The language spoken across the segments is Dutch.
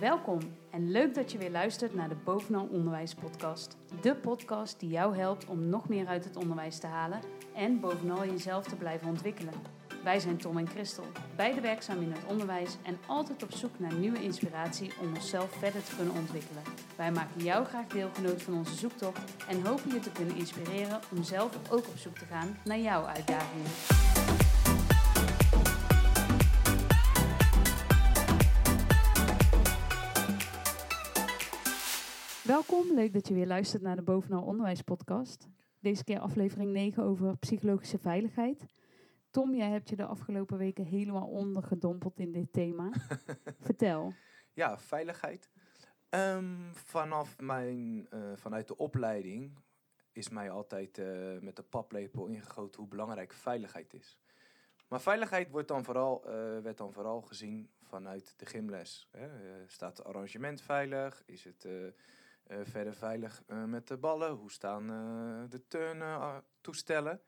Welkom en leuk dat je weer luistert naar de Bovenal Onderwijs Podcast. De podcast die jou helpt om nog meer uit het onderwijs te halen en bovenal jezelf te blijven ontwikkelen. Wij zijn Tom en Christel, beide werkzaam in het onderwijs en altijd op zoek naar nieuwe inspiratie om onszelf verder te kunnen ontwikkelen. Wij maken jou graag deelgenoot van onze zoektocht en hopen je te kunnen inspireren om zelf ook op zoek te gaan naar jouw uitdagingen. Welkom, leuk dat je weer luistert naar de Bovenal Onderwijs podcast. Deze keer aflevering 9 over psychologische veiligheid. Tom, jij hebt je de afgelopen weken helemaal ondergedompeld in dit thema. Vertel. Ja, veiligheid. Ehm, vanaf mijn, eh, vanuit de opleiding is mij altijd eh, met de paplepel ingegoten hoe belangrijk veiligheid is. Maar veiligheid wordt dan vooral, eh, werd dan vooral gezien vanuit de gymles. Hè. staat het arrangement veilig? Is het verder veilig met de ballen? Hoe staan de turnen toestellen?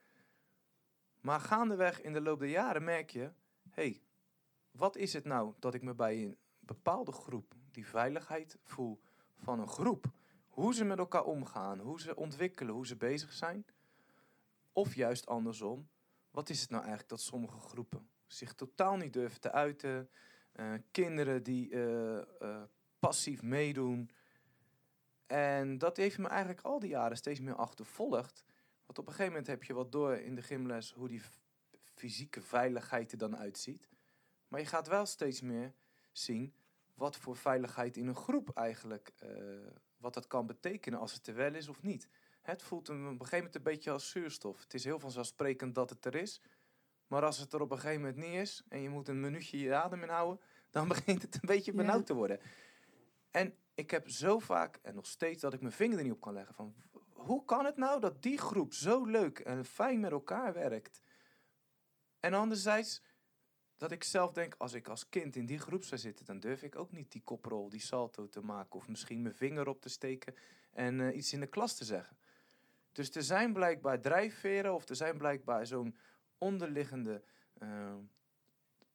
Maar gaandeweg in de loop der jaren merk je, hey, wat is het nou dat ik me bij een bepaalde groep die veiligheid voel van een groep? Hoe ze met elkaar omgaan, hoe ze ontwikkelen, hoe ze bezig zijn. Of juist andersom, wat is het nou eigenlijk dat sommige groepen zich totaal niet durven te uiten? Kinderen die passief meedoen. En dat heeft me eigenlijk al die jaren steeds meer achtervolgd. Want op een gegeven moment heb je wat door in de gymles hoe die fysieke veiligheid er dan uitziet. Maar je gaat wel steeds meer zien wat voor veiligheid in een groep eigenlijk, uh, wat dat kan betekenen als het er wel is of niet. Het voelt op een gegeven moment een beetje als zuurstof. Het is heel vanzelfsprekend dat het er is. Maar als het er op een gegeven moment niet is en je moet een minuutje je adem inhouden, dan begint het een beetje benauwd te worden. En ik heb zo vaak en nog steeds dat ik mijn vinger er niet op kan leggen van hoe kan het nou dat die groep zo leuk en fijn met elkaar werkt? En anderzijds, dat ik zelf denk, als ik als kind in die groep zou zitten, dan durf ik ook niet die koprol, die salto te maken. Of misschien mijn vinger op te steken en uh, iets in de klas te zeggen. Dus er zijn blijkbaar drijfveren of er zijn blijkbaar zo'n onderliggende uh,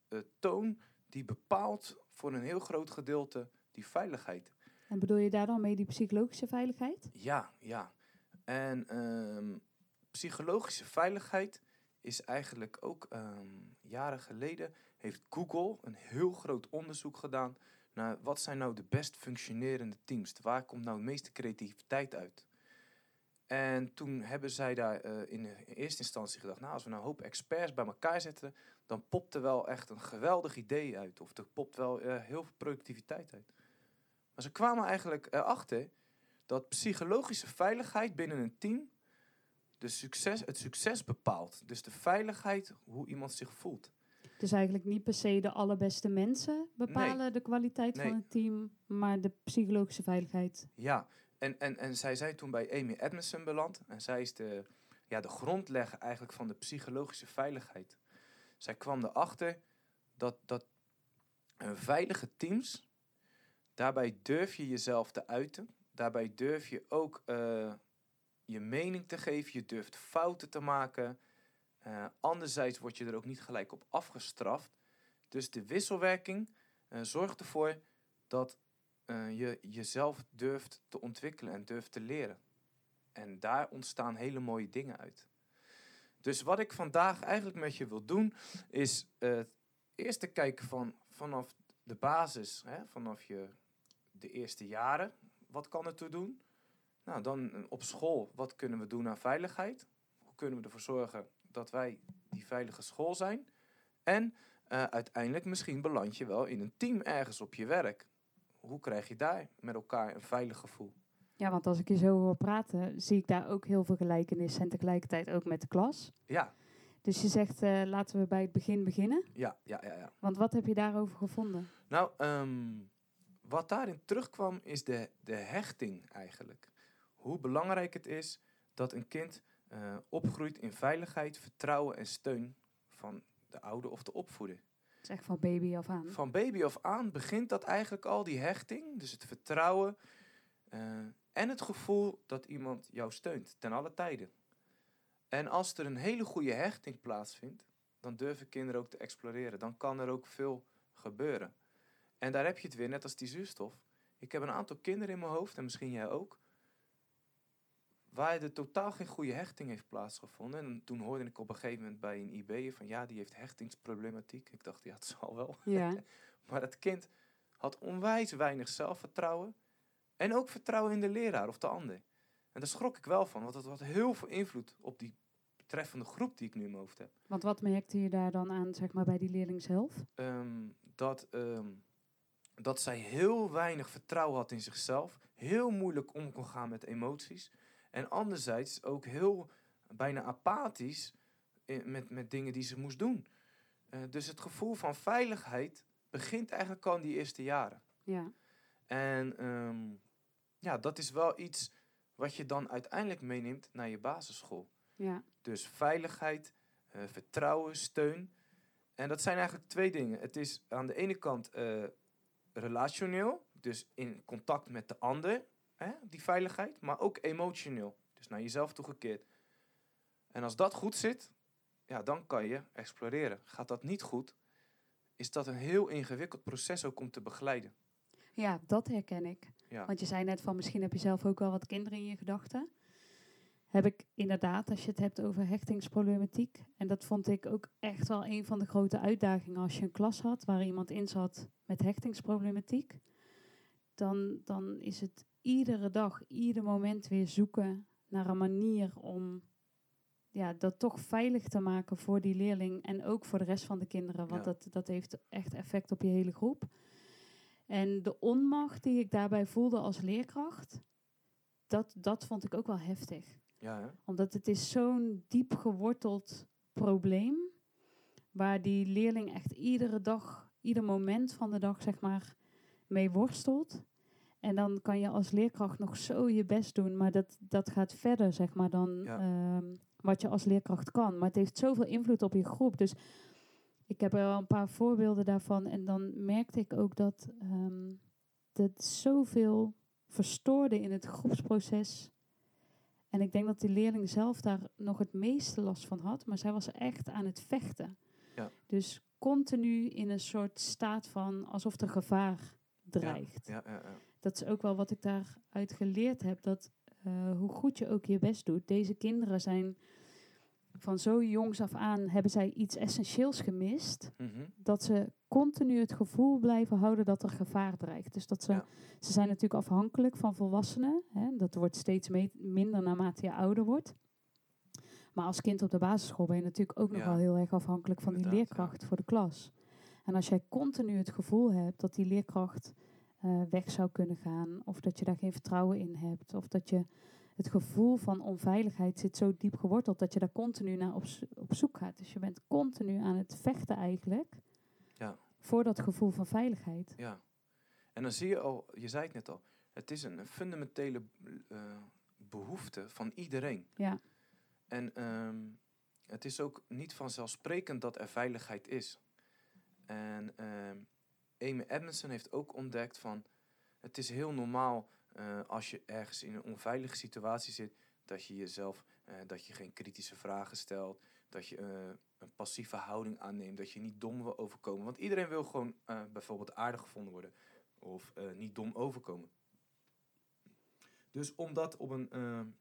uh, toon die bepaalt voor een heel groot gedeelte die veiligheid. En bedoel je daar dan mee die psychologische veiligheid? Ja, ja. En um, psychologische veiligheid is eigenlijk ook um, jaren geleden heeft Google een heel groot onderzoek gedaan naar wat zijn nou de best functionerende teams. Waar komt nou de meeste creativiteit uit? En toen hebben zij daar uh, in eerste instantie gedacht, nou als we nou een hoop experts bij elkaar zetten, dan popt er wel echt een geweldig idee uit. Of er popt wel uh, heel veel productiviteit uit. Maar ze kwamen eigenlijk erachter dat psychologische veiligheid binnen een team de succes, het succes bepaalt. Dus de veiligheid, hoe iemand zich voelt. Dus eigenlijk niet per se de allerbeste mensen bepalen de kwaliteit van het team, maar de psychologische veiligheid. Ja, en, en, en zij zijn toen bij Amy Edmondson beland. En zij is de, ja, de grondlegger eigenlijk van de psychologische veiligheid. Zij kwam erachter dat, dat een veilige teams, daarbij durf je jezelf te uiten. Daarbij durf je ook uh, je mening te geven, je durft fouten te maken. Uh, anderzijds word je er ook niet gelijk op afgestraft. Dus de wisselwerking uh, zorgt ervoor dat je jezelf durft te ontwikkelen en durft te leren. En daar ontstaan hele mooie dingen uit. Dus wat ik vandaag eigenlijk met je wil doen, is eerst te kijken van, vanaf de basis, hè, vanaf je de eerste jaren, wat kan ertoe doen? Nou, dan eh, op school, wat kunnen we doen aan veiligheid? Hoe kunnen we ervoor zorgen dat wij die veilige school zijn? En uh, uiteindelijk misschien beland je wel in een team ergens op je werk. Hoe krijg je daar met elkaar een veilig gevoel? Ja, want als ik je zo hoor praten, zie ik daar ook heel veel gelijkenissen en tegelijkertijd ook met de klas. Ja. Dus je zegt, uh, laten we bij het begin beginnen. Ja, ja, ja. ja. Want wat heb je daarover gevonden? Nou, um, wat daarin terugkwam is de, de hechting eigenlijk. Hoe belangrijk het is dat een kind uh, opgroeit in veiligheid, vertrouwen en steun van de ouder of de opvoeder. Zeg van baby af aan. Van baby af aan begint dat eigenlijk al, die hechting, dus het vertrouwen uh, en het gevoel dat iemand jou steunt ten alle tijden. En als er een hele goede hechting plaatsvindt, dan durven kinderen ook te exploreren. Dan kan er ook veel gebeuren. En daar heb je het weer, net als die zuurstof. Ik heb een aantal kinderen in mijn hoofd, en misschien jij ook, waar er totaal geen goede hechting heeft plaatsgevonden. En toen hoorde ik op een gegeven moment bij een IB van ja, die heeft hechtingsproblematiek. Ik dacht, ja, het zal wel. Ja. maar het kind had onwijs weinig zelfvertrouwen. En ook vertrouwen in de leraar of de ander. En daar schrok ik wel van, want dat had heel veel invloed op die betreffende groep die ik nu in mijn hoofd heb. Want wat merkte je daar dan aan, zeg maar, bij die leerling zelf? Ehm, dat, ehm, dat zij heel weinig vertrouwen had in zichzelf. Heel moeilijk om kon gaan met emoties. En anderzijds ook heel bijna apathisch in- met, met dingen die ze moest doen. Eh, dus het gevoel van veiligheid begint eigenlijk al in die eerste jaren. Ja. En ehm, ja, dat is wel iets wat je dan uiteindelijk meeneemt naar je basisschool. Ja. Dus veiligheid, eh, vertrouwen, steun. En dat zijn eigenlijk twee dingen. Het is aan de ene kant eh, relationeel, dus in contact met de ander, hè, die veiligheid, maar ook emotioneel, dus naar jezelf toegekeerd. En als dat goed zit, ja, dan kan je exploreren. Gaat dat niet goed, is dat een heel ingewikkeld proces ook om te begeleiden. ja, dat herken ik. Ja, Want je zei net van misschien heb je zelf ook wel wat kinderen in je gedachten. Heb ik inderdaad, als je het hebt over hechtingsproblematiek. En dat vond ik ook echt wel een van de grote uitdagingen als je een klas had waar iemand in zat met hechtingsproblematiek. Dan, dan is het iedere dag, ieder moment weer zoeken naar een manier om ja, dat toch veilig te maken voor die leerling en ook voor de rest van de kinderen. Want Ja. dat, dat heeft echt effect op je hele groep. En de onmacht die ik daarbij voelde als leerkracht, dat, dat vond ik ook wel heftig. Ja, hè? Omdat het is zo'n diep geworteld probleem, waar die leerling echt iedere dag, ieder moment van de dag, zeg maar, mee worstelt. En dan kan je als leerkracht nog zo je best doen, maar dat, dat gaat verder, zeg maar, dan Ja. ehm, wat je als leerkracht kan. Maar het heeft zoveel invloed op je groep. Dus ik heb er wel een paar voorbeelden daarvan. En dan merkte ik ook dat ehm dat zoveel verstoorde in het groepsproces. En ik denk dat die leerling zelf daar nog het meeste last van had. Maar zij was echt aan het vechten. Ja. Dus continu in een soort staat van alsof er gevaar dreigt. Ja, ja, ja. Dat is ook wel wat ik daaruit geleerd heb. Dat eh, hoe goed je ook je best doet. Deze kinderen zijn van zo jongs af aan hebben zij iets essentieels gemist. Mhm. Dat ze continu het gevoel blijven houden dat er gevaar dreigt. Dus dat ze, Ja. ze zijn natuurlijk afhankelijk van volwassenen. Hè. Dat wordt steeds minder naarmate je ouder wordt. Maar als kind op de basisschool ben je natuurlijk ook nog wel heel erg afhankelijk van die ja. leerkracht voor de klas. En als jij continu het gevoel hebt dat die leerkracht eh, weg zou kunnen gaan, of dat je daar geen vertrouwen in hebt, of dat je het gevoel van onveiligheid zit zo diep geworteld dat je daar continu naar op, op zoek gaat. Dus je bent continu aan het vechten eigenlijk Ja. voor dat gevoel van veiligheid. Ja. En dan zie je al, je zei het net al, het is een fundamentele eh, behoefte van iedereen. Ja, En ehm, het is ook niet vanzelfsprekend dat er veiligheid is. En ehm, Amy Edmondson heeft ook ontdekt van, het is heel normaal eh, als je ergens in een onveilige situatie zit, dat je jezelf, eh, dat je geen kritische vragen stelt, dat je eh, een passieve houding aanneemt, dat je niet dom wil overkomen. Want iedereen wil gewoon bijvoorbeeld aardig gevonden worden of niet dom overkomen. Dus om dat op een,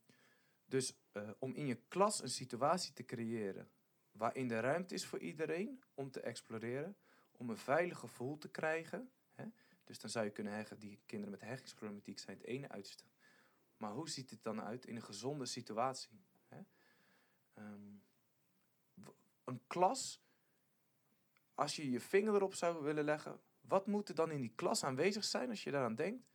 dus om in je klas een situatie te creëren waarin de ruimte is voor iedereen om te exploreren, om een veilig gevoel te krijgen. Dus dan zou je kunnen zeggen, die kinderen met hechtingsproblematiek zijn het ene uiterste. Maar hoe ziet het dan uit in een gezonde situatie? Hè? Ehm, een klas, als je je vinger erop zou willen leggen, wat moet er dan in die klas aanwezig zijn als je daaraan denkt?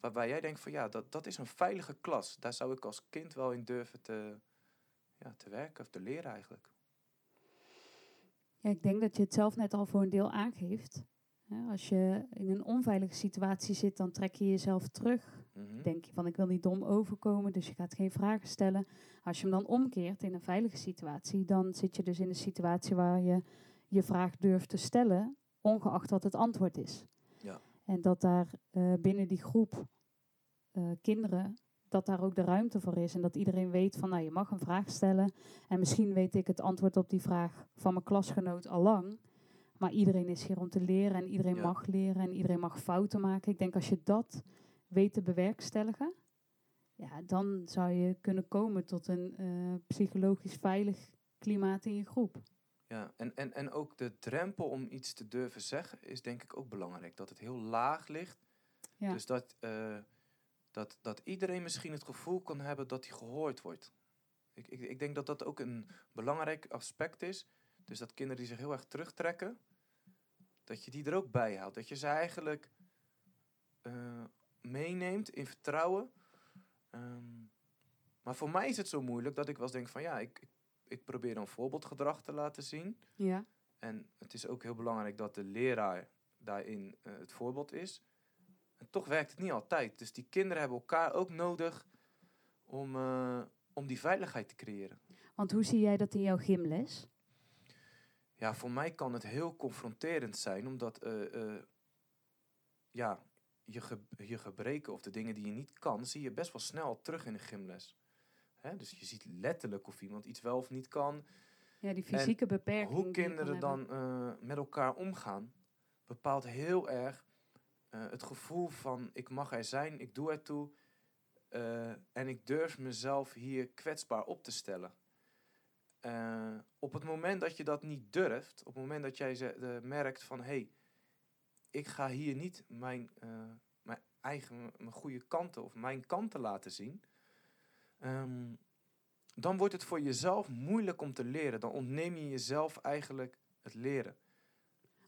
Waarbij jij denkt van ja, dat, dat is een veilige klas. Daar zou ik als kind wel in durven te, ja, te werken of te leren eigenlijk. Ja, ik denk dat je het zelf net al voor een deel aangeeft. Als je in een onveilige situatie zit, dan trek je jezelf terug. Mhm. Denk je van ik wil niet dom overkomen, dus je gaat geen vragen stellen. Als je hem dan omkeert in een veilige situatie, dan zit je dus in een situatie waar je je vraag durft te stellen, ongeacht wat het antwoord is. Ja. En dat daar eh, binnen die groep eh, kinderen, dat daar ook de ruimte voor is. En dat iedereen weet van, nou je mag een vraag stellen. En misschien weet ik het antwoord op die vraag van mijn klasgenoot al lang. Maar iedereen is hier om te leren en iedereen Ja. mag leren en iedereen mag fouten maken. Ik denk als je dat weet te bewerkstelligen, ja, dan zou je kunnen komen tot een eh, psychologisch veilig klimaat in je groep. Ja, en, en, en ook de drempel om iets te durven zeggen is denk ik ook belangrijk. Dat het heel laag ligt. Ja. Dus dat, eh, dat, dat iedereen misschien het gevoel kan hebben dat hij gehoord wordt. Ik, ik, ik denk dat dat ook een belangrijk aspect is. Dus dat kinderen die zich heel erg terugtrekken, dat je die er ook bij houdt. Dat je ze eigenlijk eh, meeneemt in vertrouwen. Ehm, maar voor mij is het zo moeilijk dat ik wel eens denk van ja, ik, ik, ik probeer een voorbeeldgedrag te laten zien. Ja. En het is ook heel belangrijk dat de leraar daarin eh, het voorbeeld is. En toch werkt het niet altijd. Dus die kinderen hebben elkaar ook nodig om, eh, om die veiligheid te creëren. Want hoe zie jij dat in jouw gymles? Ja, voor mij kan het heel confronterend zijn, omdat eh, eh, ja, je, ge je gebreken of de dingen die je niet kan, zie je best wel snel terug in de gymles. Hè? Dus je ziet letterlijk of iemand iets wel of niet kan. Ja, die fysieke beperking. Hoe kinderen dan eh, met elkaar omgaan, bepaalt heel erg het gevoel van ik mag er zijn, ik doe ertoe eh, en ik durf mezelf hier kwetsbaar op te stellen. Eh, op het moment dat je dat niet durft, op het moment dat jij ze, eh, merkt van hé, hey, ik ga hier niet mijn, eh, mijn eigen, mijn goede kanten of mijn kanten laten zien, ehm, dan wordt het voor jezelf moeilijk om te leren. Dan ontneem je jezelf eigenlijk het leren.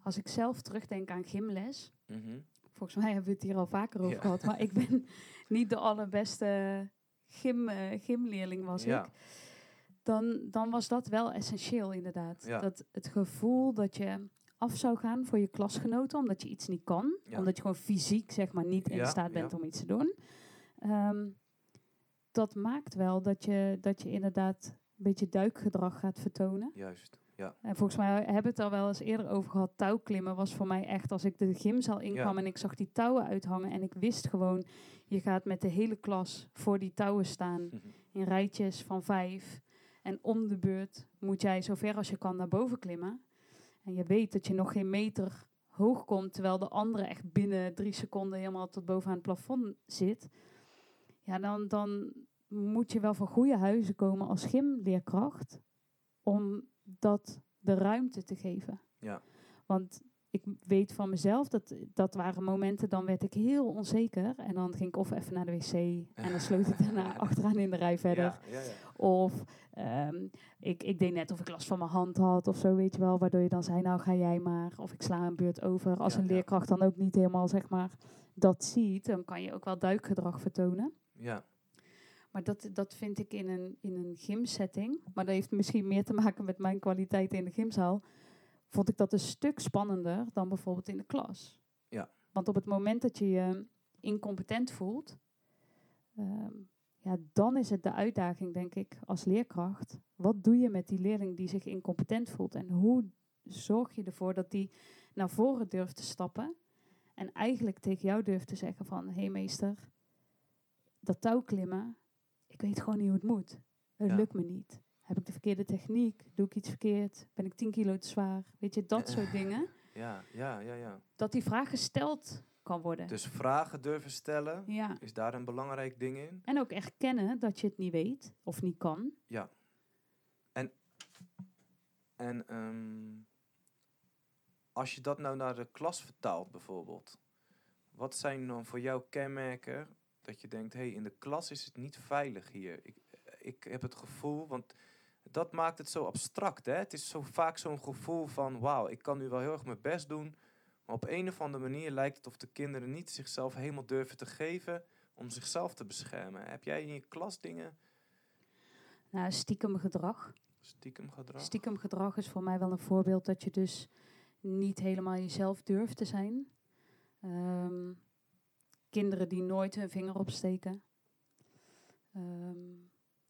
Als ik zelf terugdenk aan gymles, Mhm. volgens mij hebben we het hier al vaker over Ja. gehad, maar ik ben niet de allerbeste gym, gymleerling was Ja. ik. Dan, dan was dat wel essentieel inderdaad. Ja. Dat het gevoel dat je af zou gaan voor je klasgenoten, omdat je iets niet kan. Ja. Omdat je gewoon fysiek zeg maar niet in staat bent om iets te doen. Ehm, dat maakt wel dat je, dat je inderdaad een beetje duikgedrag gaat vertonen. Juist, ja. En volgens mij hebben we het al wel eens eerder over gehad. Touwklimmen was voor mij echt als ik de gymzaal inkwam Ja. en ik zag die touwen uithangen. En ik wist gewoon, je gaat met de hele klas voor die touwen staan Mhm. in rijtjes van vijf. En om de beurt moet jij zo ver als je kan naar boven klimmen. En je weet dat je nog geen meter hoog komt, terwijl de andere echt binnen drie seconden helemaal tot bovenaan het plafond zit. Ja, dan, dan moet je wel van goede huizen komen als gymleerkracht om dat de ruimte te geven. Ja. Want ik weet van mezelf, dat, dat waren momenten, dan werd ik heel onzeker. En dan ging ik of even naar de wc en dan sloot ik daarna achteraan in de rij verder. Ja, ja, ja. Of ehm, ik, ik deed net of ik last van mijn hand had of zo, weet je wel. Waardoor je dan zei, nou ga jij maar. Of ik sla een beurt over. Als een leerkracht dan ook niet helemaal, zeg maar, dat ziet, dan kan je ook wel duikgedrag vertonen. ja. Maar dat, dat vind ik in een, in een gymsetting, maar dat heeft misschien meer te maken met mijn kwaliteit in de gymzaal, vond ik dat een stuk spannender dan bijvoorbeeld in de klas. Ja. Want op het moment dat je je incompetent voelt, ehm, ja, dan is het de uitdaging, denk ik, als leerkracht. Wat doe je met die leerling die zich incompetent voelt? En hoe zorg je ervoor dat die naar voren durft te stappen en eigenlijk tegen jou durft te zeggen van, hé hey meester, dat touwklimmen, ik weet gewoon niet hoe het moet. Het Ja. lukt me niet. Heb ik de verkeerde techniek? Doe ik iets verkeerd? Ben ik 10 kilo te zwaar? Weet je, dat Eh, soort dingen. Ja, ja, ja, ja. Dat die vraag gesteld kan worden. Dus vragen durven stellen, ja. is daar een belangrijk ding in? En ook erkennen dat je het niet weet of niet kan. En ehm, als je dat nou naar de klas vertaalt bijvoorbeeld, wat zijn dan voor jou kenmerken dat je denkt, hé, hey, in de klas is het niet veilig hier. Ik, ik heb het gevoel, want dat maakt het zo abstract, hè? Het is zo vaak zo'n gevoel van, wauw, ik kan nu wel heel erg mijn best doen, maar op een of andere manier lijkt het of de kinderen niet zichzelf helemaal durven te geven om zichzelf te beschermen. Heb jij in je klas dingen, Nou, stiekem gedrag. stiekem gedrag? Stiekem gedrag is voor mij wel een voorbeeld dat je dus niet helemaal jezelf durft te zijn. Ehm, kinderen die nooit hun vinger opsteken. Ehm,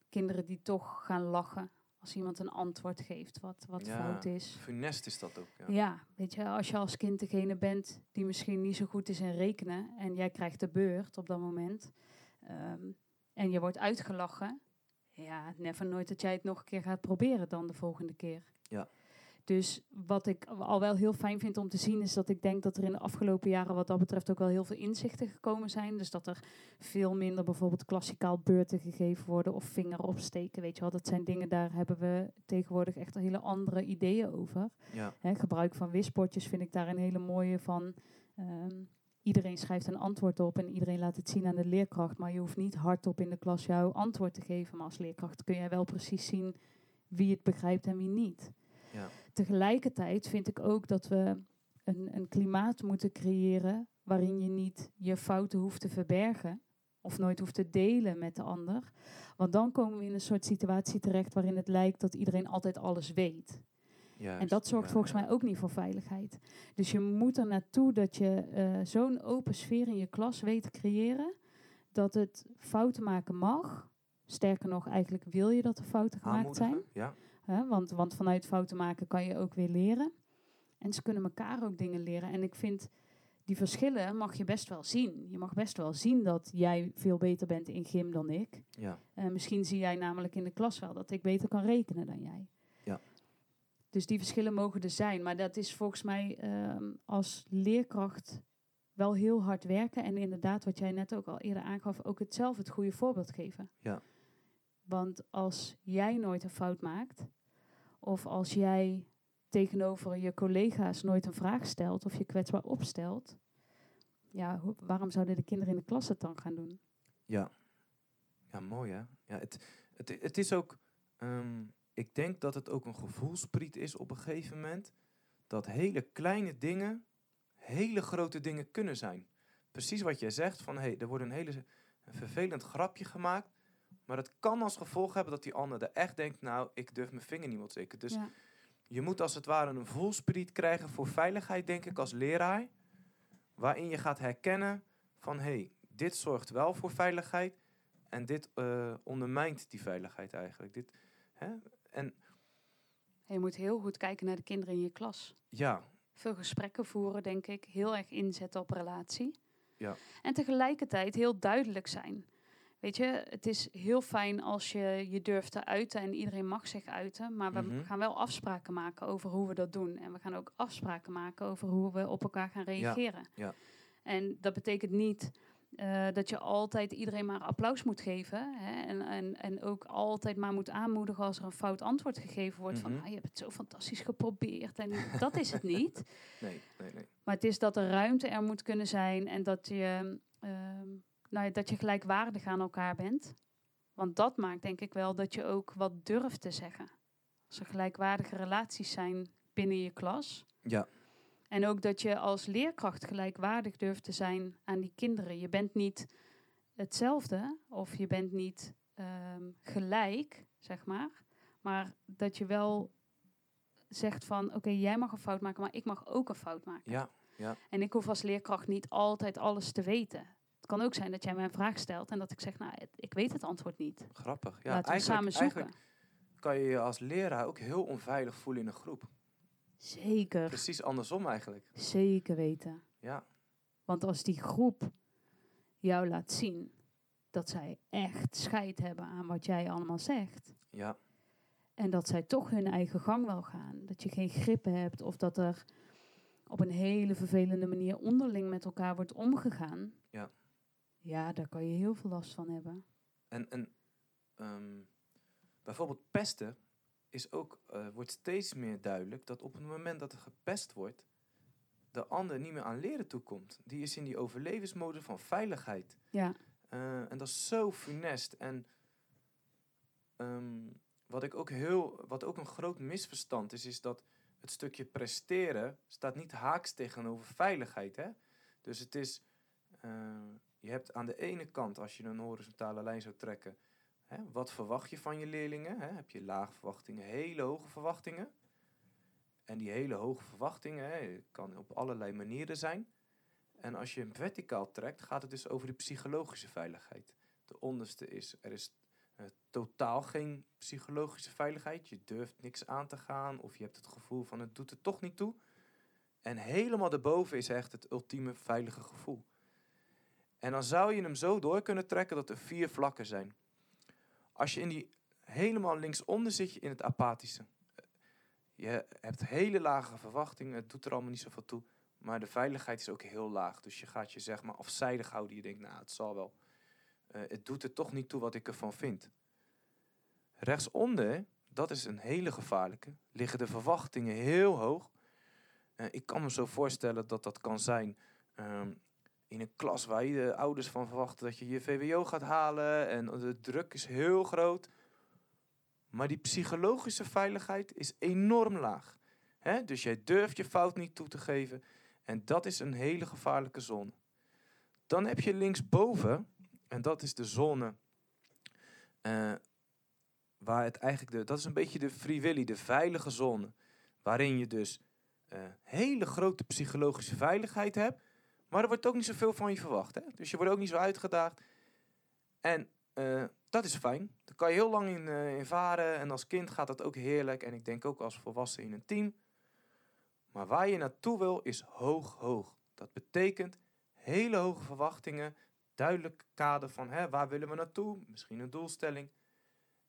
kinderen die toch gaan lachen als iemand een antwoord geeft wat, wat Ja, fout is. Funest is dat ook, ja. Ja. weet je, als je als kind degene bent die misschien niet zo goed is in rekenen en jij krijgt de beurt op dat moment ehm, en je wordt uitgelachen, ja, never nooit dat jij het nog een keer gaat proberen dan de volgende keer. Ja. Dus wat ik al wel heel fijn vind om te zien, is dat ik denk dat er in de afgelopen jaren wat dat betreft ook wel heel veel inzichten gekomen zijn. Dus dat er veel minder bijvoorbeeld klassikaal beurten gegeven worden of vinger opsteken. Weet je wel, dat zijn dingen, daar hebben we tegenwoordig echt hele andere ideeën over. Ja. Gebruik van wisbordjes vind ik daar een hele mooie van. Ehm, iedereen schrijft een antwoord op en iedereen laat het zien aan de leerkracht. Maar je hoeft niet hardop in de klas jouw antwoord te geven. Maar als leerkracht kun jij wel precies zien wie het begrijpt en wie niet. Ja. Tegelijkertijd vind ik ook dat we een, een klimaat moeten creëren waarin je niet je fouten hoeft te verbergen of nooit hoeft te delen met de ander. Want dan komen we in een soort situatie terecht waarin het lijkt dat iedereen altijd alles weet. Juist, En dat zorgt ja, volgens ja. mij ook niet voor veiligheid. Dus je moet er naartoe dat je eh, zo'n open sfeer in je klas weet te creëren dat het fouten maken mag. Sterker nog, eigenlijk wil je dat er fouten gemaakt zijn. Ja, Hè? Want, want vanuit fouten maken kan je ook weer leren. En ze kunnen elkaar ook dingen leren. En ik vind, die verschillen mag je best wel zien. Je mag best wel zien dat jij veel beter bent in gym dan ik. ja, Eh, misschien zie jij namelijk in de klas wel dat ik beter kan rekenen dan jij. Ja. Dus die verschillen mogen er zijn. Maar dat is volgens mij ehm, als leerkracht wel heel hard werken. En inderdaad, wat jij net ook al eerder aangaf, ook het zelf het goede voorbeeld geven. Ja. Want als jij nooit een fout maakt, of als jij tegenover je collega's nooit een vraag stelt of je kwetsbaar opstelt, ja, waarom zouden de kinderen in de klas het dan gaan doen? ja. Ja, mooi hè. Ja, het, het, het is ook, ehm, ik denk dat het ook een gevoelspriet is op een gegeven moment. Dat hele kleine dingen hele grote dingen kunnen zijn. Precies wat jij zegt, van hé, hey, er wordt een hele vervelend grapje gemaakt. Maar het kan als gevolg hebben dat die ander er echt denkt, nou, ik durf mijn vinger niet meer te. Dus ja. je moet als het ware een voelspriet krijgen voor veiligheid, denk ik, als leraar. Waarin je gaat herkennen van, hé, hey, dit zorgt wel voor veiligheid. En dit eh, ondermijnt die veiligheid eigenlijk. Dit, hè? En Je moet heel goed kijken naar de kinderen in je klas. ja, Veel gesprekken voeren, denk ik. Heel erg inzetten op relatie. Ja. En tegelijkertijd heel duidelijk zijn. Weet je, het is heel fijn als je je durft te uiten en iedereen mag zich uiten. Maar we Mhm. gaan wel afspraken maken over hoe we dat doen. En we gaan ook afspraken maken over hoe we op elkaar gaan reageren. ja. En dat betekent niet eh, dat je altijd iedereen maar applaus moet geven. Hè? En, en, en ook altijd maar moet aanmoedigen als er een fout antwoord gegeven wordt. Van, Mhm. ah, je hebt het zo fantastisch geprobeerd. En dat is het niet. nee, nee, nee. Maar het is dat er ruimte er moet kunnen zijn en dat je, ehm, nou ja, dat je gelijkwaardig aan elkaar bent. Want dat maakt denk ik wel dat je ook wat durft te zeggen. Als er gelijkwaardige relaties zijn binnen je klas. Ja, En ook dat je als leerkracht gelijkwaardig durft te zijn aan die kinderen. Je bent niet hetzelfde of je bent niet ehm, gelijk, zeg maar. Maar dat je wel zegt van, oké, jij mag een fout maken, maar ik mag ook een fout maken. ja, En ik hoef als leerkracht niet altijd alles te weten. Het kan ook zijn dat jij mij een vraag stelt en dat ik zeg, nou, ik weet het antwoord niet. grappig. Ja, Laten we eigenlijk, samen zoeken. eigenlijk kan je je als leraar ook heel onveilig voelen in een groep. Zeker, Precies andersom eigenlijk. zeker weten. Ja, Want als die groep jou laat zien dat zij echt scheid hebben aan wat jij allemaal zegt. ja, En dat zij toch hun eigen gang wel gaan. Dat je geen grip hebt of dat er op een hele vervelende manier onderling met elkaar wordt omgegaan. Ja. Daar kan je heel veel last van hebben. En, en ehm, bijvoorbeeld pesten is ook, eh, wordt steeds meer duidelijk dat op het moment dat er gepest wordt, de ander niet meer aan leren toekomt. Die is in die overlevensmodus van veiligheid. Ja, Eh, en dat is zo funest. En ehm, wat ik ook heel, wat ook een groot misverstand is, is dat het stukje presteren staat niet haaks tegenover veiligheid. Hè? Dus het is, eh, je hebt aan de ene kant, als je een horizontale lijn zou trekken, hè, wat verwacht je van je leerlingen? Hè? Heb je lage verwachtingen, hele hoge verwachtingen? En die hele hoge verwachtingen hè, kan op allerlei manieren zijn. En als je hem verticaal trekt, gaat het dus over de psychologische veiligheid. De onderste is, er is eh, totaal geen psychologische veiligheid. Je durft niks aan te gaan of je hebt het gevoel van het doet er toch niet toe. En helemaal daarboven is echt het ultieme veilige gevoel. En dan zou je hem zo door kunnen trekken dat er vier vlakken zijn. Als je in die helemaal linksonder zit je in het apathische. Je hebt hele lage verwachtingen, het doet er allemaal niet zoveel toe. Maar de veiligheid is ook heel laag. Dus je gaat je zeg maar afzijdig houden. Je denkt, nou, het zal wel. Eh, het doet er toch niet toe wat ik ervan vind. Rechtsonder, dat is een hele gevaarlijke, liggen de verwachtingen heel hoog. Eh, ik kan me zo voorstellen dat dat kan zijn ehm, in een klas waar je de ouders van verwachten dat je je VWO gaat halen en de druk is heel groot. Maar die psychologische veiligheid is enorm laag. Dus jij durft je fout niet toe te geven. En dat is een hele gevaarlijke zone. Dan heb je linksboven, en dat is de zone uh, waar het eigenlijk de, dat is een beetje de free willy, de veilige zone, waarin je dus uh, hele grote psychologische veiligheid hebt, maar er wordt ook niet zoveel van je verwacht. Hè? Dus je wordt ook niet zo uitgedaagd. En uh, dat is fijn. Daar kan je heel lang in, uh, in varen. En als kind gaat dat ook heerlijk. En ik denk ook als volwassen in een team. Maar waar je naartoe wil is hoog, hoog. Dat betekent hele hoge verwachtingen. Duidelijk kader van hè, waar willen we naartoe? Misschien een doelstelling.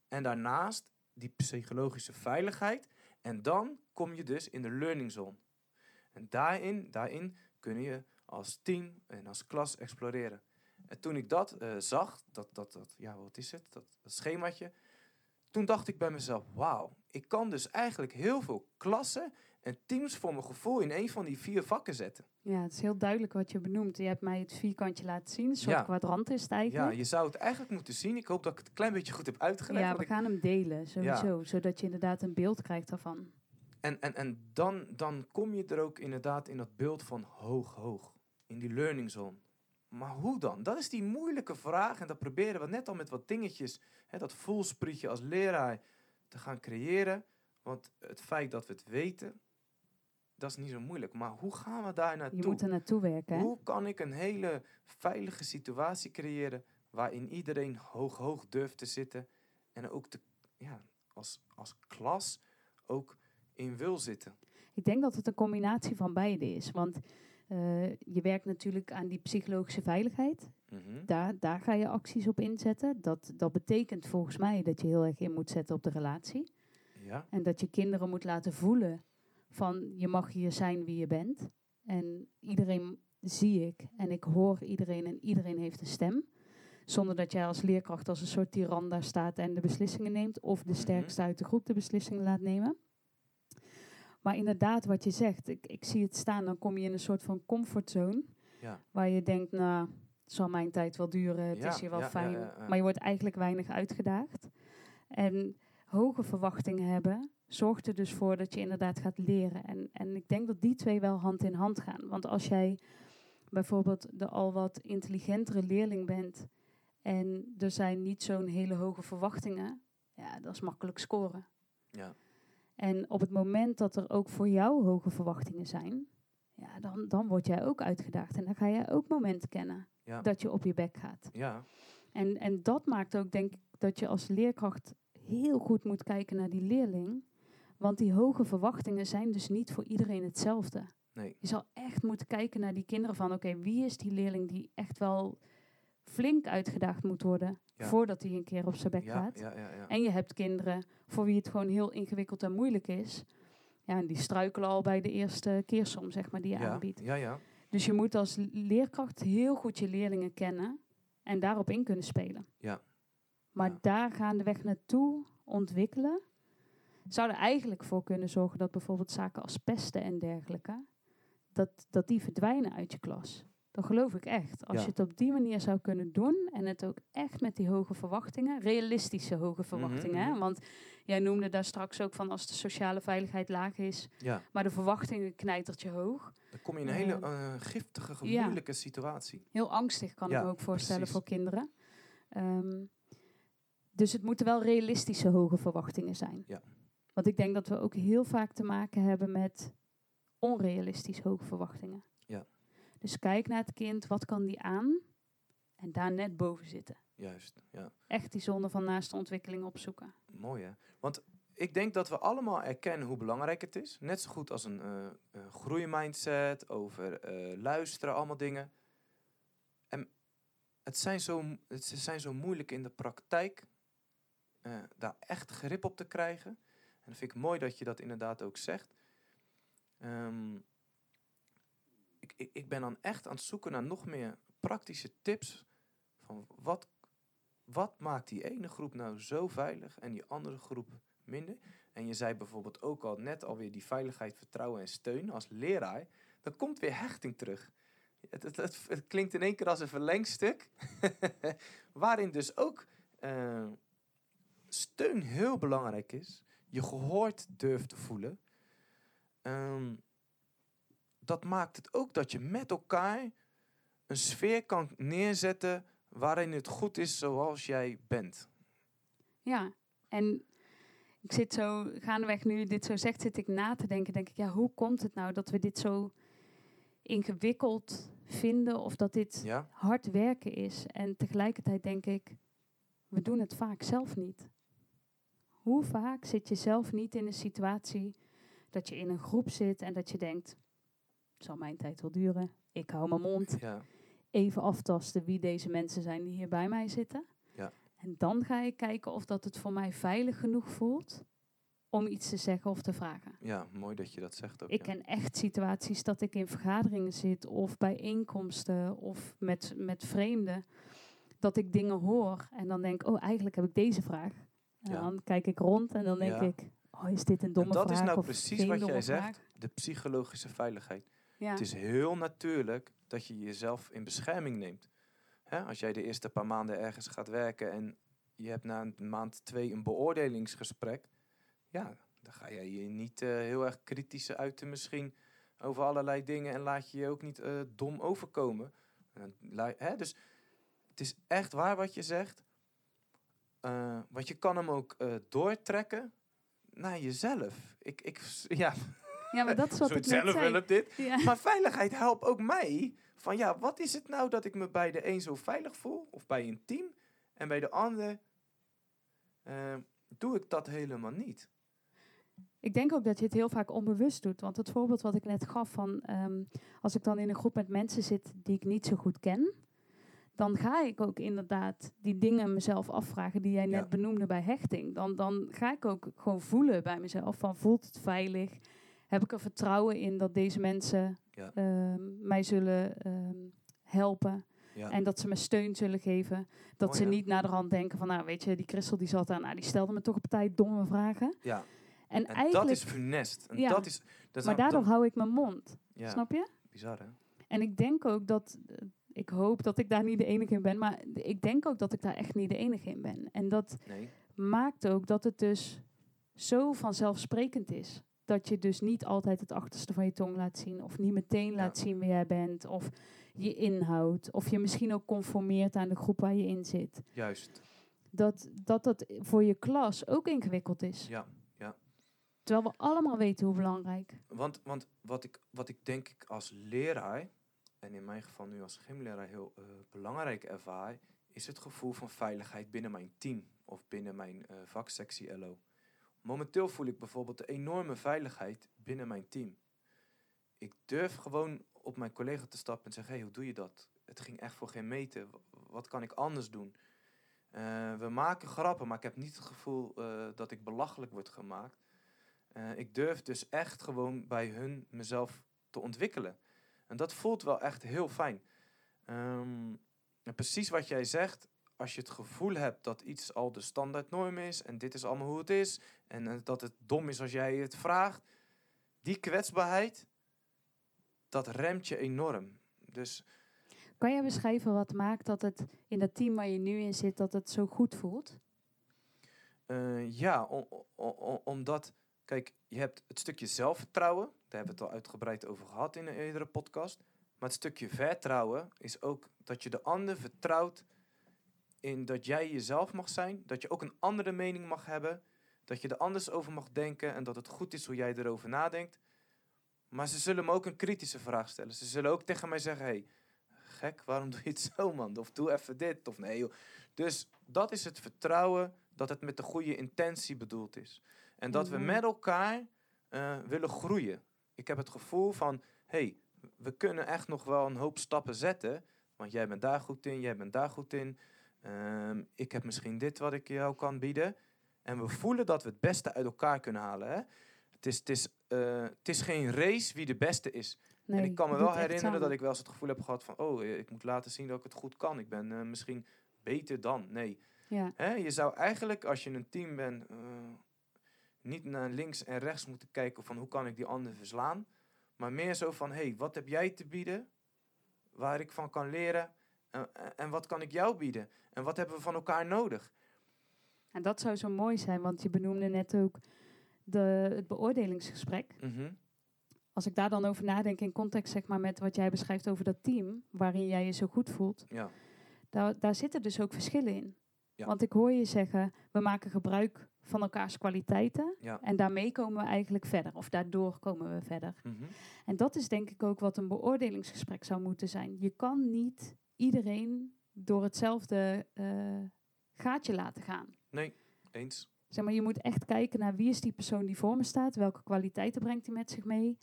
En daarnaast die psychologische veiligheid. En dan kom je dus in de learning zone. En daarin, daarin kun je als team en als klas exploreren. En toen ik dat uh, zag, dat, dat, dat, ja, wat is het, dat, dat schemaatje, toen dacht ik bij mezelf, wauw, ik kan dus eigenlijk heel veel klassen en teams voor mijn gevoel in een van die vier vakken zetten. Ja, het is heel duidelijk wat je benoemt. Je hebt mij het vierkantje laten zien, een soort ja. kwadrant is het eigenlijk. Ja, je zou het eigenlijk moeten zien. Ik hoop dat ik het een klein beetje goed heb uitgelegd. Ja, we gaan hem delen, sowieso, ja. zodat je inderdaad een beeld krijgt daarvan. En, en, en dan, dan kom je er ook inderdaad in dat beeld van hoog, hoog. In die learning zone. Maar hoe dan? Dat is die moeilijke vraag. En dat proberen we net al met wat dingetjes, hè, dat voelsprietje als leraar, te gaan creëren. Want het feit dat we het weten, dat is niet zo moeilijk. Maar hoe gaan we daar naartoe? Je moet er naartoe werken. Hè? Hoe kan ik een hele veilige situatie creëren waarin iedereen hoog, hoog durft te zitten en ook te, ja, als, als klas ook in wil zitten? Ik denk dat het een combinatie van beide is. Want uh, je werkt natuurlijk aan die psychologische veiligheid. Mm -hmm. daar, daar ga je acties op inzetten. Dat, dat betekent volgens mij dat je heel erg in moet zetten op de relatie. Ja. En dat je kinderen moet laten voelen van je mag hier zijn wie je bent. En iedereen zie ik en ik hoor iedereen en iedereen heeft een stem. Zonder dat jij als leerkracht als een soort tiran daar staat en de beslissingen neemt. Of de sterkste uit de groep de beslissingen laat nemen. Maar inderdaad, wat je zegt, ik, ik zie het staan, dan kom je in een soort van comfortzone. Ja. Waar je denkt, nou, het zal mijn tijd wel duren, het Ja, is hier wel ja, fijn. Maar je wordt eigenlijk weinig uitgedaagd. En hoge verwachtingen hebben, zorgt er dus voor dat je inderdaad gaat leren. En, en ik denk dat die twee wel hand in hand gaan. Want als jij bijvoorbeeld de al wat intelligentere leerling bent en er zijn niet zo'n hele hoge verwachtingen, ja, dat is makkelijk scoren. Ja. En op het moment dat er ook voor jou hoge verwachtingen zijn, ja, dan, dan word jij ook uitgedaagd. En dan ga jij ook momenten kennen Ja. dat je op je bek gaat. Ja. En, en dat maakt ook, denk ik, dat je als leerkracht heel goed moet kijken naar die leerling. Want die hoge verwachtingen zijn dus niet voor iedereen hetzelfde. Nee. Je zal echt moeten kijken naar die kinderen van, oké, wie is die leerling die echt wel flink uitgedaagd moet worden Ja. voordat hij een keer op zijn bek gaat. ja, ja, ja. En je hebt kinderen voor wie het gewoon heel ingewikkeld en moeilijk is. Ja, en die struikelen al bij de eerste keersom, zeg maar, die je aanbiedt. ja, ja. Dus je moet als leerkracht heel goed je leerlingen kennen en daarop in kunnen spelen. Ja. Maar daar gaandeweg naartoe ontwikkelen, zou er eigenlijk voor kunnen zorgen dat bijvoorbeeld zaken als pesten en dergelijke, dat, dat die verdwijnen uit je klas. Dat geloof ik echt. Als Ja. je het op die manier zou kunnen doen en het ook echt met die hoge verwachtingen, realistische hoge verwachtingen. hè? mhm. Want jij noemde daar straks ook van als de sociale veiligheid laag is, ja. maar de verwachtingen knijtertje hoog. Dan kom je in een hele Eh, eh, giftige, ja. moeilijke situatie. Heel angstig kan ik me ook voorstellen precies. voor kinderen. Ehm, dus het moeten wel realistische hoge verwachtingen zijn. Ja. Want ik denk dat we ook heel vaak te maken hebben met onrealistisch hoge verwachtingen. Dus kijk naar het kind, wat kan die aan? En daar net boven zitten. Juist, ja. Echt die zone van naaste ontwikkeling opzoeken. Mooi hè. Want ik denk dat we allemaal erkennen hoe belangrijk het is. Net zo goed als een een groeimindset, over eh, luisteren, allemaal dingen. En het zijn zo, het zijn zo moeilijk in de praktijk eh, daar echt grip op te krijgen. En dat vind ik mooi dat je dat inderdaad ook zegt. Ehm, ik, ik, ben dan echt aan het zoeken naar nog meer praktische tips. Van wat, wat maakt die ene groep nou zo veilig en die andere groep minder? En je zei bijvoorbeeld ook al net alweer die veiligheid, vertrouwen en steun als leraar. Dan komt weer hechting terug. Het, het, het, klinkt in één keer als een verlengstuk. waarin dus ook uh, steun heel belangrijk is. Je gehoord durft te voelen. Um, dat maakt het ook dat je met elkaar een sfeer kan neerzetten waarin het goed is zoals jij bent. Ja, en ik zit zo, gaandeweg nu dit zo zegt, zit ik na te denken. Denk ik, ja, hoe komt het nou dat we dit zo ingewikkeld vinden of dat dit Ja? hard werken is? En tegelijkertijd denk ik, we doen het vaak zelf niet. Hoe vaak zit je zelf niet in een situatie dat je in een groep zit en dat je denkt, zal mijn tijd wel duren, ik hou mijn mond. Ja, Even aftasten wie deze mensen zijn die hier bij mij zitten. Ja. En dan ga ik kijken of dat het voor mij veilig genoeg voelt om iets te zeggen of te vragen. ja, mooi dat je dat zegt ook. Ik ja. ken echt situaties dat ik in vergaderingen zit of bijeenkomsten of met, met vreemden. Dat ik dingen hoor en dan denk, oh eigenlijk heb ik deze vraag. En Ja. dan kijk ik rond en dan denk ik, oh is dit een domme en dat vraag is nou precies wat jij vraag? zegt, de psychologische veiligheid. Ja. Het is heel natuurlijk dat je jezelf in bescherming neemt. Hè, als jij de eerste paar maanden ergens gaat werken en je hebt na een maand twee een beoordelingsgesprek, ja, dan ga jij je niet eh, heel erg kritisch uiten misschien over allerlei dingen en laat je je ook niet eh, dom overkomen. Hè, dus het is echt waar wat je zegt. Eh, want je kan hem ook doortrekken naar jezelf. Ik, ik, ja, ja, maar dat is wat ik net zelf zei. wel dit. Ja. Maar veiligheid helpt ook mij. Van ja, wat is het nou dat ik me bij de een zo veilig voel? Of bij een team. En bij de ander eh, doe ik dat helemaal niet. Ik denk ook dat je het heel vaak onbewust doet. Want het voorbeeld wat ik net gaf van ehm, als ik dan in een groep met mensen zit die ik niet zo goed ken, dan ga ik ook inderdaad die dingen mezelf afvragen die jij net Ja. benoemde bij hechting. Dan, dan ga ik ook gewoon voelen bij mezelf van voelt het veilig? Heb ik er vertrouwen in dat deze mensen Ja. ehm, mij zullen ehm, helpen? Ja. En dat ze me steun zullen geven. Dat Oh ze ja. niet naar de rand denken van, nou weet je, die Christel die zat daar, nou die stelde me toch op tijd domme vragen. ja. En, En eigenlijk, dat is funest. En Ja. dat is, dat maar daardoor hou ik mijn mond. Snap je? bizar hè? En ik denk ook dat, eh, ik hoop dat ik daar niet de enige in ben, maar ik denk ook dat ik daar echt niet de enige in ben. En dat Nee. maakt ook dat het dus zo vanzelfsprekend is. Dat je dus niet altijd het achterste van je tong laat zien, of niet meteen Ja. laat zien wie jij bent, of je inhoud, of je misschien ook conformeert aan de groep waar je in zit. Juist. Dat dat, dat voor je klas ook ingewikkeld is. Ja. Terwijl we allemaal weten hoe belangrijk. Want, want wat, ik, wat ik denk ik als leraar, en in mijn geval nu als gymleraar heel eh, belangrijk ervaar, is het gevoel van veiligheid binnen mijn team of binnen mijn eh, vaksectie LO. Momenteel voel ik bijvoorbeeld een enorme veiligheid binnen mijn team. Ik durf gewoon op mijn collega te stappen en zeggen, hey, hoe doe je dat? Het ging echt voor geen meter. Wa- Wat kan ik anders doen? Eh, we maken grappen, maar ik heb niet het gevoel eh, dat ik belachelijk word gemaakt. Eh, ik durf dus echt gewoon bij hun mezelf te ontwikkelen. En dat voelt wel echt heel fijn. Ehm, precies wat jij zegt, als je het gevoel hebt dat iets al de standaardnorm is en dit is allemaal hoe het is en eh, dat het dom is als jij het vraagt, die kwetsbaarheid, dat remt je enorm. Dus Kan jij beschrijven wat maakt dat het in dat team waar je nu in zit, dat het zo goed voelt? Eh, ja, omdat, kijk, je hebt het stukje zelfvertrouwen, daar hebben we het al uitgebreid over gehad in een eerdere podcast. Maar het stukje vertrouwen is ook dat je de ander vertrouwt in dat jij jezelf mag zijn, dat je ook een andere mening mag hebben, dat je er anders over mag denken en dat het goed is hoe jij erover nadenkt. Maar ze zullen me ook een kritische vraag stellen. Ze zullen ook tegen mij zeggen, hey, gek, waarom doe je het zo man? Of doe even dit, of nee joh. Dus dat is het vertrouwen dat het met de goede intentie bedoeld is. En dat we Mhm. met elkaar eh, willen groeien. Ik heb het gevoel van, hey, we kunnen echt nog wel een hoop stappen zetten. Want jij bent daar goed in, jij bent daar goed in. Ehm, ik heb misschien dit wat ik jou kan bieden. En we voelen dat we het beste uit elkaar kunnen halen. Hè? Het, is, het, is, eh, het is geen race wie de beste is. Nee, en ik kan me wel herinneren dat ik wel eens het gevoel heb gehad van... oh, ik moet laten zien dat ik het goed kan. Ik ben eh, misschien beter dan. Nee. Ja, Hè? Je zou eigenlijk, als je een team bent... eh, niet naar links en rechts moeten kijken van hoe kan ik die ander verslaan. Maar meer zo van, hé, hey, wat heb jij te bieden? Waar ik van kan leren. En, en wat kan ik jou bieden? En wat hebben we van elkaar nodig? en dat zou zo mooi zijn, want je benoemde net ook de, het beoordelingsgesprek. Mhm. Als ik daar dan over nadenk in context zeg maar, met wat jij beschrijft over dat team, waarin jij je zo goed voelt, Ja, daar, daar zitten dus ook verschillen in. Ja. Want ik hoor je zeggen, we maken gebruik van elkaars kwaliteiten ja. en daarmee komen we eigenlijk verder, of daardoor komen we verder. Mhm. En dat is denk ik ook wat een beoordelingsgesprek zou moeten zijn. Je kan niet iedereen door hetzelfde eh, gaatje laten gaan. Nee, eens. Zeg maar, je moet echt kijken naar wie is die persoon die voor me staat, welke kwaliteiten brengt hij met zich mee.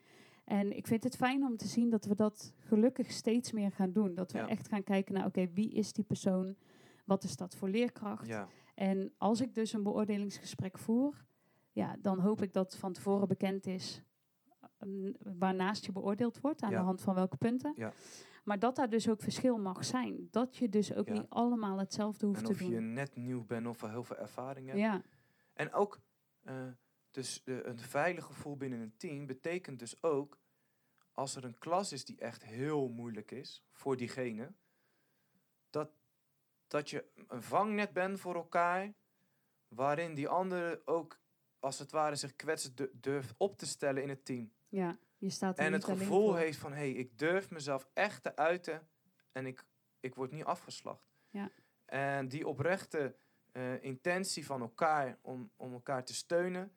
En ik vind het fijn om te zien dat we dat gelukkig steeds meer gaan doen. Dat we Ja. echt gaan kijken naar, oké, wie is die persoon? Wat is dat voor leerkracht? Ja, En als ik dus een beoordelingsgesprek voer, ja, dan hoop ik dat van tevoren bekend is waarnaast je beoordeeld wordt, aan Ja. de hand van welke punten. Ja. Maar dat daar dus ook verschil mag zijn. Dat je dus ook Ja. niet allemaal hetzelfde hoeft en te of doen. je net nieuw bent of al heel veel ervaring hebt. ja. En ook, eh, dus een veilig gevoel binnen een team betekent dus ook, als er een klas is die echt heel moeilijk is voor diegene, dat, dat je een vangnet bent voor elkaar, waarin die andere ook, als het ware, zich kwetsend du- durft op te stellen in het team. Ja, je staat er En het gevoel voor. heeft van, hé, hey, ik durf mezelf echt te uiten en ik, ik word niet afgeslacht. Ja. En die oprechte eh, intentie van elkaar om, om elkaar te steunen,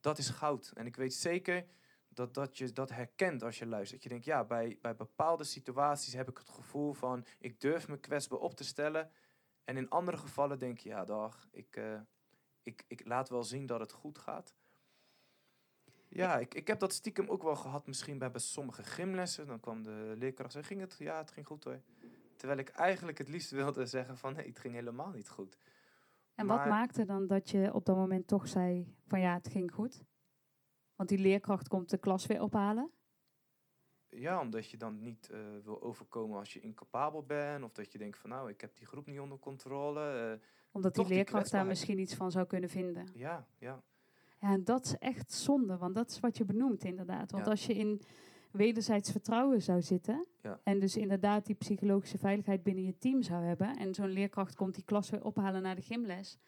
dat is goud. En ik weet zeker dat, dat je dat herkent als je luistert. Je denkt, ja, bij, bij bepaalde situaties heb ik het gevoel van, ik durf me kwetsbaar op te stellen. En in andere gevallen denk je, ja, dag, ik, eh, ik, ik laat wel zien dat het goed gaat. Ja, ik, ik heb dat stiekem ook wel gehad, misschien bij, bij sommige gymlessen. Dan kwam de leerkracht en ging het? Ja, het ging goed hoor. Terwijl ik eigenlijk het liefst wilde zeggen van, nee, het ging helemaal niet goed. En wat maakte dan dat je op dat moment toch zei van ja, het ging goed? Want die leerkracht komt de klas weer ophalen. Ja, omdat je dan niet eh, wil overkomen als je incapabel bent. Of dat je denkt van, nou, ik heb die groep niet onder controle. eh, Omdat die die leerkracht daar misschien iets van zou kunnen vinden. ja, ja, Ja, en dat is echt zonde, want dat is wat je benoemt inderdaad. Want Ja. als je in wederzijds vertrouwen zou zitten... Ja. en dus inderdaad die psychologische veiligheid binnen je team zou hebben... en zo'n leerkracht komt die klas weer ophalen naar de gymles...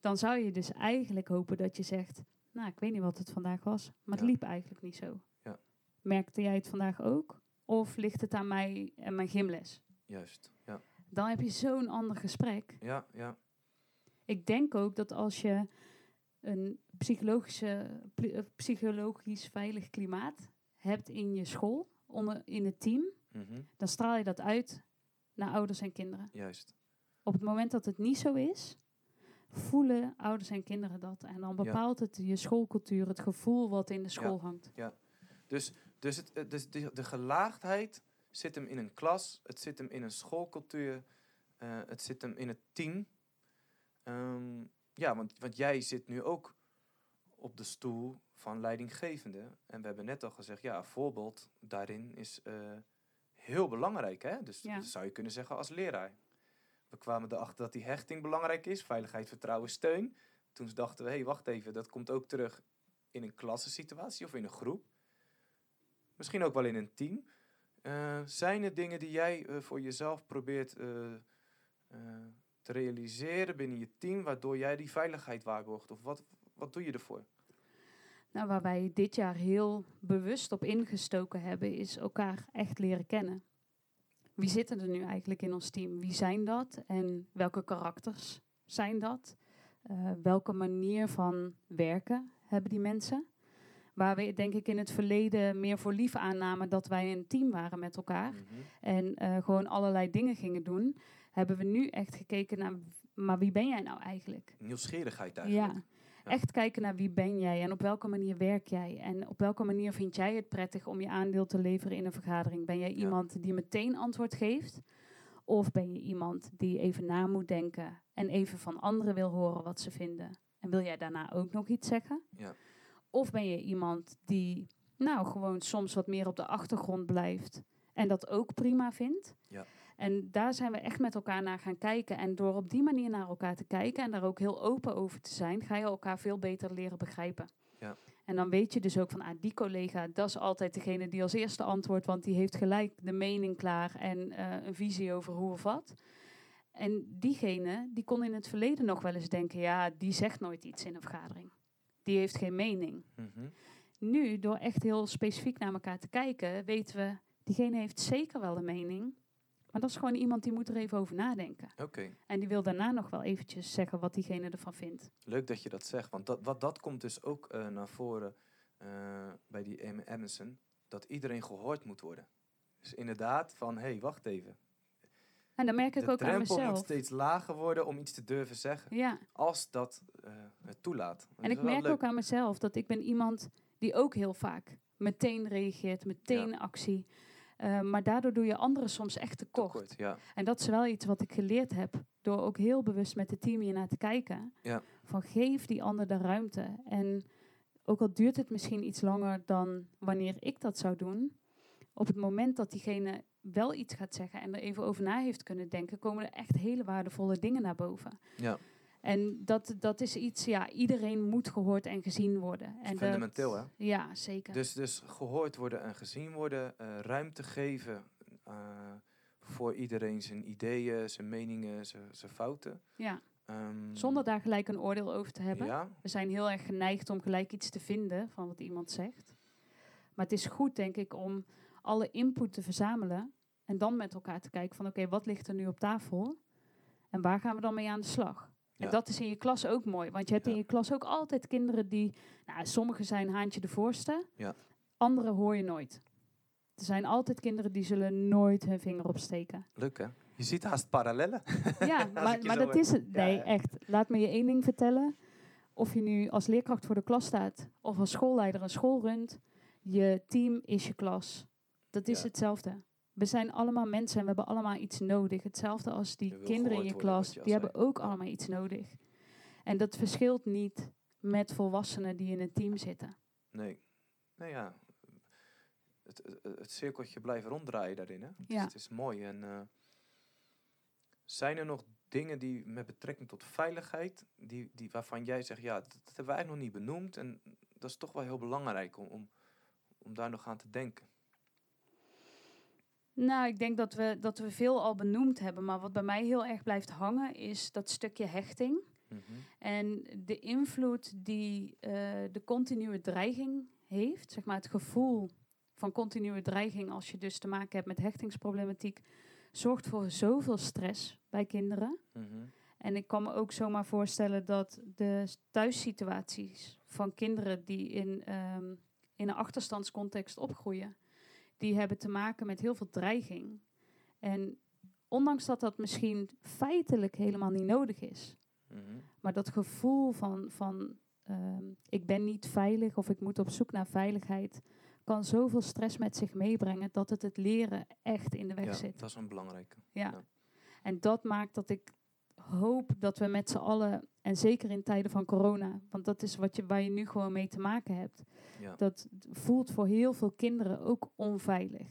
dan zou je dus eigenlijk hopen dat je zegt... nou, ik weet niet wat het vandaag was, maar het Ja. liep eigenlijk niet zo. Ja. Merkte jij het vandaag ook? Of ligt het aan mij en mijn gymles? juist. Ja, Dan heb je zo'n ander gesprek. ja, ja. Ik denk ook dat als je een psychologische, eh, psychologisch veilig klimaat hebt in je school, onder, in het team, mhm, dan straal je dat uit naar ouders en kinderen. juist. Op het moment dat het niet zo is, voelen ouders en kinderen dat. En dan bepaalt het je schoolcultuur, het gevoel wat in de school hangt. Dus, dus, het, eh, dus de, de gelaagdheid zit hem in een klas, het zit hem in een schoolcultuur, eh, het zit hem in het team. Ehm, ja, want, want jij zit nu ook op de stoel van leidinggevende. En we hebben net al gezegd, ja, voorbeeld daarin is eh, heel belangrijk. Hè? Dus Ja. dat zou je kunnen zeggen als leraar. We kwamen erachter dat die hechting belangrijk is, veiligheid, vertrouwen, steun. Toen dachten we, hé, hey, wacht even, dat komt ook terug in een klassensituatie of in een groep. Misschien ook wel in een team. Eh, zijn er dingen die jij eh, voor jezelf probeert te realiseren binnen je team, waardoor jij die veiligheid waarborgt? Of wat, wat doe je ervoor? Nou, waar wij dit jaar heel bewust op ingestoken hebben, is elkaar echt leren kennen. Wie zitten er nu eigenlijk in ons team? Wie zijn dat? En welke karakters zijn dat? Eh, welke manier van werken hebben die mensen? Waar we denk ik in het verleden meer voor lief aannamen dat wij een team waren met elkaar. Mhm. En eh, gewoon allerlei dingen gingen doen. Hebben we nu echt gekeken naar, maar wie ben jij nou eigenlijk? Nieuwsgierigheid eigenlijk. Ja. Echt kijken naar wie ben jij en op welke manier werk jij. En op welke manier vind jij het prettig om je aandeel te leveren in een vergadering. Ben jij iemand die meteen antwoord geeft? Of ben je iemand die even na moet denken en even van anderen wil horen wat ze vinden? En wil jij daarna ook nog iets zeggen? Ja. Of ben je iemand die nou gewoon soms wat meer op de achtergrond blijft en dat ook prima vindt? Ja. En daar zijn we echt met elkaar naar gaan kijken. En door op die manier naar elkaar te kijken en daar ook heel open over te zijn, ga je elkaar veel beter leren begrijpen. Ja. En dan weet je dus ook van, ah, die collega, dat is altijd degene die als eerste antwoordt, want die heeft gelijk de mening klaar en eh, een visie over hoe of wat. En diegene, die kon in het verleden nog wel eens denken, ja, die zegt nooit iets in een vergadering. Die heeft geen mening. Mhm. Nu, door echt heel specifiek naar elkaar te kijken, weten we, diegene heeft zeker wel een mening. Maar dat is gewoon iemand die moet er even over nadenken. Oké, En die wil daarna nog wel eventjes zeggen wat diegene ervan vindt. leuk dat je dat zegt. Want dat, wat, dat komt dus ook eh, naar voren eh, bij die Em- Emerson. Dat iedereen gehoord moet worden. Dus inderdaad van, hé, hey, wacht even. En dan merk ik De ook aan drempel moet mezelf. steeds lager worden om iets te durven zeggen. Ja, Als dat eh, het toelaat. En ik merk leuk. ook aan mezelf dat ik ben iemand die ook heel vaak meteen reageert, meteen actie. Eh, maar daardoor doe je anderen soms echt tekort. Tekort, ja. En dat is wel iets wat ik geleerd heb door ook heel bewust met het team hier naar te kijken. Ja. Van geef die ander de ruimte. En ook al duurt het misschien iets langer dan wanneer ik dat zou doen, op het moment dat diegene wel iets gaat zeggen en er even over na heeft kunnen denken, komen er echt hele waardevolle dingen naar boven. ja. En dat, dat is iets, ja, iedereen moet gehoord en gezien worden. En dat- fundamenteel, hè? Ja, zeker. Dus, dus gehoord worden en gezien worden, eh, ruimte geven eh, voor iedereen zijn ideeën, zijn meningen, zijn, zijn fouten. ja. Ehm, Zonder daar gelijk een oordeel over te hebben. Ja, We zijn heel erg geneigd om gelijk iets te vinden van wat iemand zegt. Maar het is goed, denk ik, om alle input te verzamelen. En dan met elkaar te kijken van oké, wat ligt er nu op tafel? En waar gaan we dan mee aan de slag? En Ja. dat is in je klas ook mooi. Want je hebt Ja. in je klas ook altijd kinderen die... Nou, sommigen zijn haantje de voorste. Ja. Andere hoor je nooit. Er zijn altijd kinderen die zullen nooit hun vinger opsteken. leuk hè? Je ziet haast parallellen. Ja, maar, dat is het. Ja, Nee, ja. echt. Laat me je één ding vertellen. Of je nu als leerkracht voor de klas staat of als schoolleider een school runt, je team is je klas. Dat is Ja. hetzelfde. We zijn allemaal mensen en we hebben allemaal iets nodig. Hetzelfde als die kinderen in je klas, je die hebben ook allemaal iets nodig. En dat verschilt niet met volwassenen die in een team zitten. Nee. Nou ja, het, het, het cirkeltje blijft ronddraaien daarin hè? Het, Ja. is, het is mooi. En eh, zijn er nog dingen die met betrekking tot veiligheid, die, die, waarvan jij zegt, ja, dat, dat hebben we eigenlijk nog niet benoemd. En dat is toch wel heel belangrijk om, om, om daar nog aan te denken. Nou, ik denk dat we, dat we veel al benoemd hebben. Maar wat bij mij heel erg blijft hangen is dat stukje hechting. Mhm. En de invloed die eh, de continue dreiging heeft, zeg maar het gevoel van continue dreiging als je dus te maken hebt met hechtingsproblematiek, zorgt voor zoveel stress bij kinderen. Mhm. En ik kan me ook zomaar voorstellen dat de thuissituaties van kinderen die in, ehm, in een achterstandscontext opgroeien, die hebben te maken met heel veel dreiging. En ondanks dat dat misschien feitelijk helemaal niet nodig is, Mhm. maar dat gevoel van, van ehm, ik ben niet veilig of ik moet op zoek naar veiligheid, kan zoveel stress met zich meebrengen dat het het leren echt in de weg Ja, zit. dat is een belangrijke. Ja. ja. En dat maakt dat ik hoop dat we met z'n allen, en zeker in tijden van corona, want dat is wat je, waar je nu gewoon mee te maken hebt, Ja. dat voelt voor heel veel kinderen ook onveilig.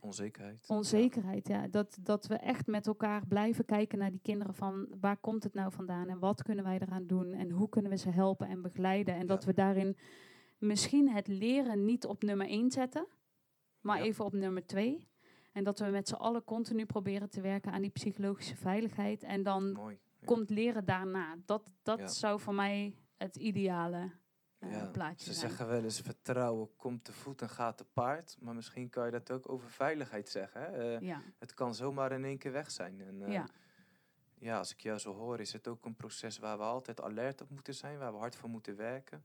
Onzekerheid. Onzekerheid, ja. Dat, dat we echt met elkaar blijven kijken naar die kinderen van waar komt het nou vandaan en wat kunnen wij eraan doen en hoe kunnen we ze helpen en begeleiden. En dat we daarin misschien het leren niet op nummer één zetten, maar even op nummer twee. En dat we met z'n allen continu proberen te werken aan die psychologische veiligheid. En dan Mooi. Ja. komt leren daarna. Dat, dat Ja. zou voor mij het ideale eh, Ja, plaatje Ze zijn. zeggen wel eens vertrouwen komt te voet en gaat te paard. Maar misschien kan je dat ook over veiligheid zeggen. Hè? Eh, Ja, Het kan zomaar in één keer weg zijn. En, eh, ja. ja, als ik jou zo hoor, is het ook een proces waar we altijd alert op moeten zijn. Waar we hard voor moeten werken.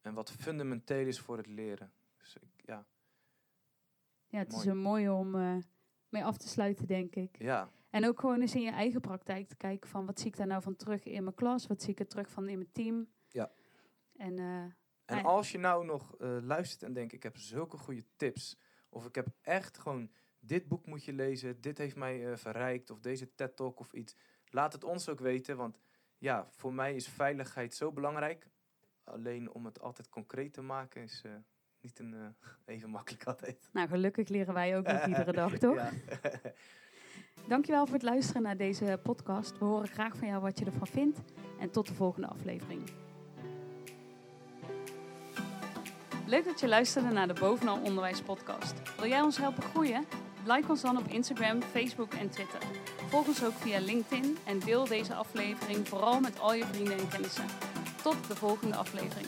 En wat fundamenteel is voor het leren. Dus ik, ja, ja, het is een mooie om mee af te sluiten, denk ik. ja, En ook gewoon eens in je eigen praktijk te kijken van wat zie ik daar nou van terug in mijn klas, wat zie ik er terug van in mijn team. Ja. En eh, En ja. als je nou nog eh, luistert en denkt, ik heb zulke goede tips. Of ik heb echt gewoon, dit boek moet je lezen. Dit heeft mij eh, verrijkt. Of deze TED Talk of iets. Laat het ons ook weten. Want ja, voor mij is veiligheid zo belangrijk. Alleen om het altijd concreet te maken is niet een, even makkelijk altijd. Nou, gelukkig leren wij ook nog iedere dag, toch? Dankjewel voor het luisteren naar deze podcast. We horen graag van jou wat je ervan vindt. En tot de volgende aflevering. Leuk dat je luisterde naar de Bovenal Onderwijs podcast. Wil jij ons helpen groeien? Like ons dan op Instagram, Facebook en Twitter. Volg ons ook via LinkedIn en deel deze aflevering vooral met al je vrienden en kennissen. Tot de volgende aflevering.